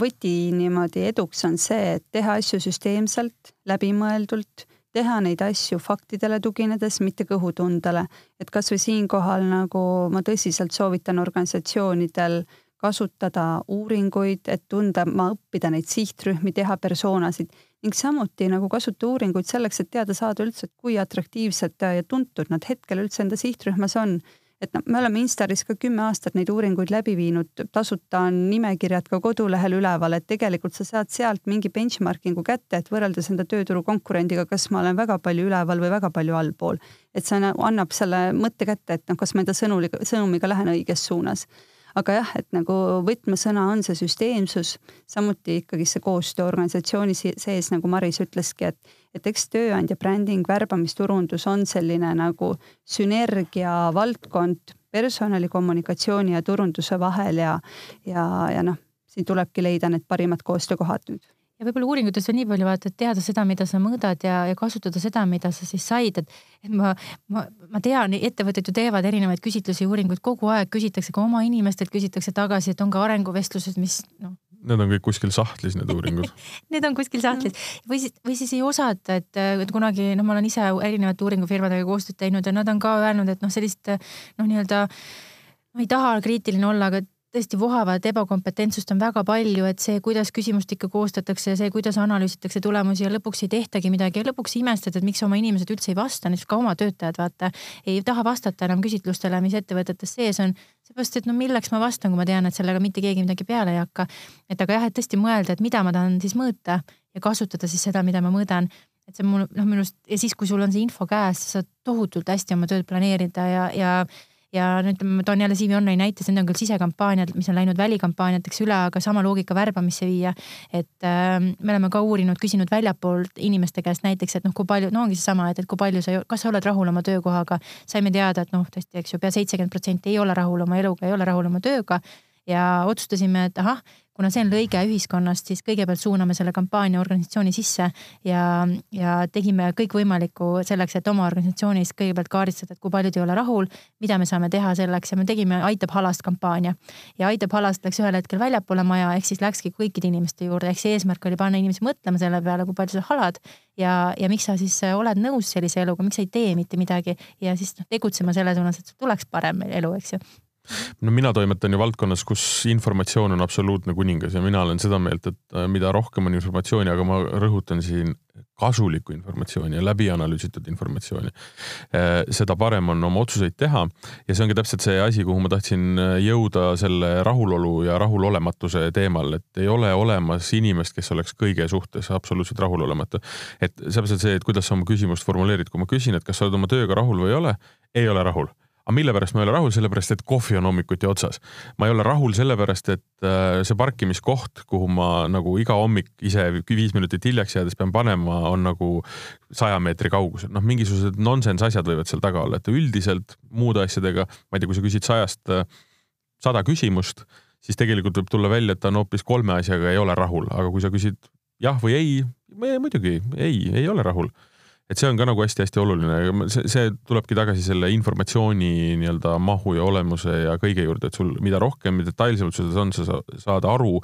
võti niimoodi eduks on see, et teha asju süsteemselt, läbimõeldult, teha neid asju faktidele tuginedes, mitte kõhutundele. et kasvõi siinkohal nagu ma tõsiselt soovitan organisatsioonidel kasutada uuringuid, et tunda, ma õppida neid sihtrühmi, teha persoonasid ning samuti nagu kasuta uuringuid selleks, et teada saada üldse, et kui atraktiivsed ja tuntud nad hetkel üldse enda sihtrühmas on et noh, me oleme Instaris ka kümme aastat neid uuringuid läbi viinud, tasuta on nimekirjad ka kodulehel üleval, et tegelikult sa saad sealt mingi benchmarking'u kätte, et võrreldes enda tööturu konkurendiga, kas ma olen väga palju üleval või väga palju allpool. et see annab selle mõtte kätte, et noh, kas ma enda sõnuliga, sõnumiga lähen õiges suunas aga jah, et nagu võtmesõna on see süsteemsus, samuti ikkagi see koostöö organisatsiooni sees, nagu Maris ütleski, et, et eks tööandja bränding, värbamisturundus on selline nagu sünergia valdkond personali, kommunikatsiooni ja turunduse vahel ja, ja, ja noh, siin tulebki leida need parimad koostöökohad nüüd ja võib-olla uuringutes on nii palju vaata, et teada seda, mida sa mõõdad ja, ja kasutada seda, mida sa siis said, et, et ma, ma, ma tean, ettevõtted ju teevad erinevaid küsitlusi uuringuid kogu aeg, küsitakse ka oma inimestelt küsitakse tagasi, et on ka arenguvestlused, mis noh. Need on kõik kuskil sahtlis, need uuringud Need on kuskil sahtlis või siis, või siis ei osata, et, et kunagi noh, ma olen ise erinevate uuringufirmadega koostööd teinud ja nad on ka öelnud, et noh, sellist noh, nii-öelda ma ei taha kriitiline olla, aga tõesti vohavat ebakompetentsust on väga palju, et see, kuidas küsimustikke koostatakse, see, kuidas analüüsitakse tulemusi ja lõpuks ei tehtagi midagi ja lõpuks imestad, et miks oma inimesed üldse ei vasta, näiteks ka oma töötajad, vaata, ei taha vastata enam küsitlustele, mis ettevõtetes sees on. seepärast, et no milleks ma vastan, kui ma tean, et sellega mitte keegi midagi peale ei hakka. et aga jah, et tõesti mõelda, et mida ma tahan siis mõõta ja kasutada siis seda, mida ma mõõdan et see mul noh, minu arust ja siis, kui sul on see info käes, sa saad tohutult hästi oma tööd planeerida ja, ja ja nüüd ma toon jälle CV Online'i näite, need on küll sisekampaaniad, mis on läinud välikampaaniateks üle, aga sama loogika värbamisse viia. et äh, me oleme ka uurinud, küsinud väljapoolt inimeste käest näiteks, et noh, kui palju, no ongi seesama, et, et kui palju sa, kas sa oled rahul oma töökohaga. saime teada, et noh, tõesti, eks ju pea, pea seitsekümmend protsenti ei ole rahul oma eluga, ei ole rahul oma tööga ja otsustasime, et ahah, kuna see on lõige ühiskonnast, siis kõigepealt suuname selle kampaania organisatsiooni sisse ja, ja tegime kõikvõimalikku selleks, et oma organisatsioonis kõigepealt kaardistada, et kui paljud ei ole rahul, mida me saame teha selleks. Ja me tegime Aitab halast kampaania. ja Aitab halast läks ühel hetkel väljapoole maja, ehk siis läkski kõikide inimeste juurde, ehk see eesmärk oli panna inimesi mõtlema selle peale, kui palju sa halad ja, ja miks sa siis oled nõus sellise eluga, miks sa ei tee mitte midagi. Ja siis noh, tegutsema selle suunas, et sul tuleks parem elu, eks ju no mina toimetan ju valdkonnas, kus informatsioon on absoluutne kuningas ja mina olen seda meelt, et äh, mida rohkem on informatsiooni, aga ma rõhutan siin kasulikku informatsiooni ja läbi analüüsitud informatsiooni, äh, seda parem on oma otsuseid teha. ja see ongi täpselt see asi, kuhu ma tahtsin äh, jõuda selle rahulolu ja rahulolematuse teemal, et ei ole olemas inimest, kes oleks kõige suhtes absoluutselt rahulolematu. et täpselt see, et kuidas sa oma küsimust formuleerid, kui ma küsin, et kas sa oled oma tööga rahul või ei ole, ei ole rahul aga mille pärast ma ei ole rahul, sellepärast et kohvi on hommikuti otsas. ma ei ole rahul sellepärast, et äh, see parkimiskoht, kuhu ma nagu iga hommik ise viis minutit hiljaks jäädes pean panema, on nagu saja meetri kaugusel. noh, mingisugused nonsense asjad võivad seal taga olla, et üldiselt muude asjadega, ma ei tea, kui sa küsid sajast äh, sada küsimust, siis tegelikult võib tulla välja, et ta on hoopis kolme asjaga ei ole rahul, aga kui sa küsid jah või ei, muidugi ei, ei ole rahul et see on ka nagu hästi-hästi oluline, see, see tulebki tagasi selle informatsiooni nii-öelda mahu ja olemuse ja kõige juurde, et sul mida rohkem, detailsemalt sul on, sa saad aru,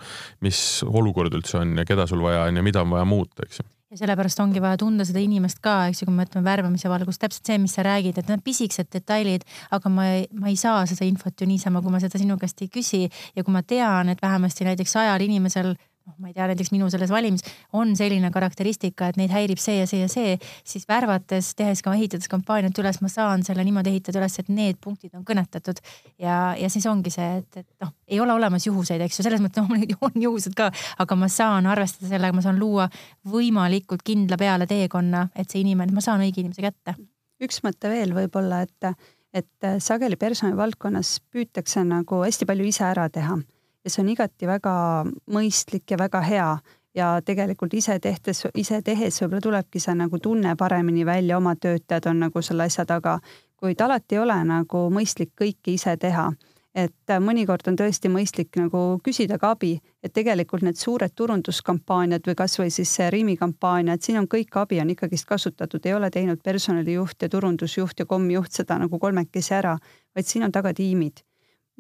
mis olukord üldse on ja keda sul vaja on ja mida on vaja muuta, eks ju. Ja sellepärast ongi vaja tunda seda inimest ka, eks ju, kui me mõtleme värbamise valgus, täpselt see, mis sa räägid, et need pisikesed detailid, aga ma ma ei saa seda infot ju niisama, kui ma seda sinu käest ei küsi. Ja kui ma tean, et vähemasti näiteks sajal inimesel noh, ma ei tea, näiteks minu selles valimis on selline karakteristika, et neid häirib see ja see ja see, siis värvates, tehes ka, ehitades kampaaniat üles, ma saan selle niimoodi ehitada üles, et need punktid on kõnetatud. ja, ja siis ongi see, et, et noh, ei ole olemas juhuseid, eks ju, selles mõttes loomulikult no, on juhused ka, aga ma saan arvestada sellega, ma saan luua võimalikult kindla peale teekonna, et see inimene, ma saan õige inimese kätte. üks mõte veel võib-olla, et, et sageli personalivaldkonnas püütakse nagu hästi palju ise ära teha ja see on igati väga mõistlik ja väga hea. Ja tegelikult ise tehtes, ise tehes võib-olla tulebki see nagu tunne paremini välja, oma töötajad on nagu selle asja taga, kuid alati ei ole nagu mõistlik kõike ise teha. et mõnikord on tõesti mõistlik nagu küsida ka abi, et tegelikult need suured turunduskampaaniad või kasvõi siis see Rimi kampaania, et siin on kõik abi on ikkagist kasutatud, ei ole teinud personalijuht ja turundusjuht ja komjuht seda nagu kolmekesi ära, vaid siin on taga tiimid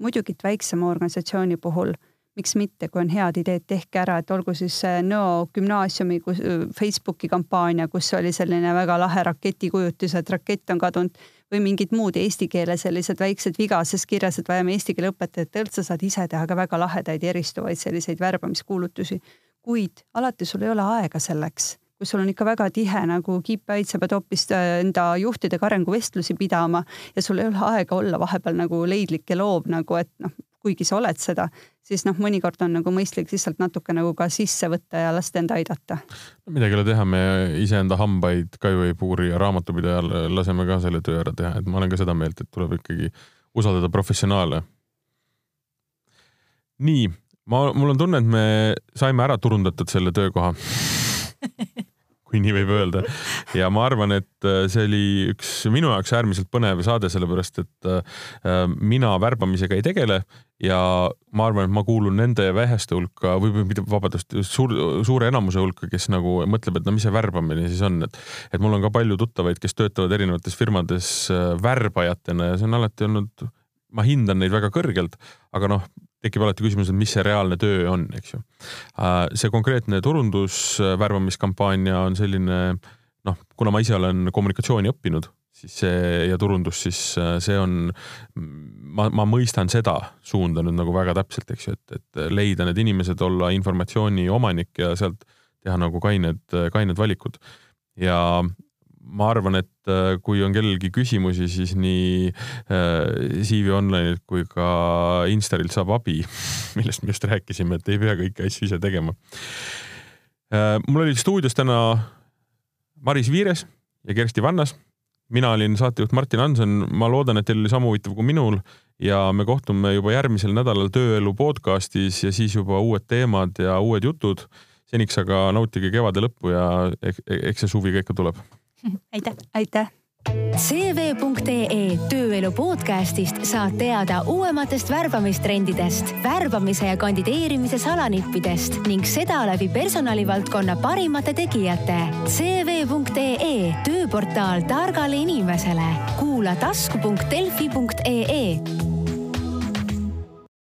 muidugi, et väiksema organisatsiooni puhul, miks mitte, kui on head ideed, tehke ära, et olgu siis Nõo gümnaasiumi kus, Facebooki kampaania, kus oli selline väga lahe raketikujutis, et rakett on kadunud või mingid muud eesti keele sellised väiksed vigases kirjas, et vajame eesti keele õpetajat, üldse saad ise teha ka väga lahedaid eristuvaid selliseid värbamiskuulutusi. kuid alati sul ei ole aega selleks kui sul on ikka väga tihe nagu kiip-päid, sa pead hoopis äh, enda juhtidega arenguvestlusi pidama ja sul ei ole aega olla vahepeal nagu leidlik ja loov nagu, et noh, kuigi sa oled seda, siis noh, mõnikord on nagu mõistlik lihtsalt natuke nagu ka sisse võtta ja lasta end aidata. midagi ei ole teha, me iseenda hambaid ka ju ei puuri ja raamatupidajal laseme ka selle töö ära teha, et ma olen ka seda meelt, et tuleb ikkagi usaldada professionaale. nii, ma, mul on tunne, et me saime ära turundatud selle töökoha kui nii võib öelda. ja ma arvan, et äh, see oli üks minu jaoks äärmiselt põnev saade, sellepärast et äh, mina värbamisega ei tegele ja ma arvan, et ma kuulun nende väheste hulka või mitte, vabandust, suur, suure enamuse hulka, kes nagu mõtleb, et no mis see värbamine siis on, et et mul on ka palju tuttavaid, kes töötavad erinevates firmades äh, värbajatena ja see on alati olnud ma hindan neid väga kõrgelt, aga noh, tekib alati küsimus, et mis see reaalne töö on, eks ju. Äh, see konkreetne turundusvärbamiskampaania on selline noh, kuna ma ise olen kommunikatsiooni õppinud, siis see ja turundus, siis äh, see on, ma, ma mõistan seda suunda nüüd nagu väga täpselt, eks ju, et, et leida need inimesed, olla informatsiooni omanik ja sealt teha nagu kained, kained valikud. ja ma arvan, et äh, kui on kellelgi küsimusi, siis nii äh, CV Online'ilt kui ka Instarilt saab abi, millest me just rääkisime, et ei pea kõiki asju ise tegema. Äh, mul oli stuudios täna Maris Viires ja Kersti Vannas mina olin saatejuht Martin Hanson, ma loodan, et teil oli sama huvitav kui minul ja me kohtume juba järgmisel nädalal Tööelu podcastis ja siis juba uued teemad ja uued jutud. seniks aga nautige kevade lõppu ja eks see suvi ka ikka tuleb. aitäh. aitäh cv.ee tööelu podcastist saad teada uuematest värbamistrendidest, värbamise ja kandideerimise salanippidest ning seda läbi personalivaldkonna parimate tegijate. cv.ee tööportaal targale inimesele. kuula tasku.delfi.ee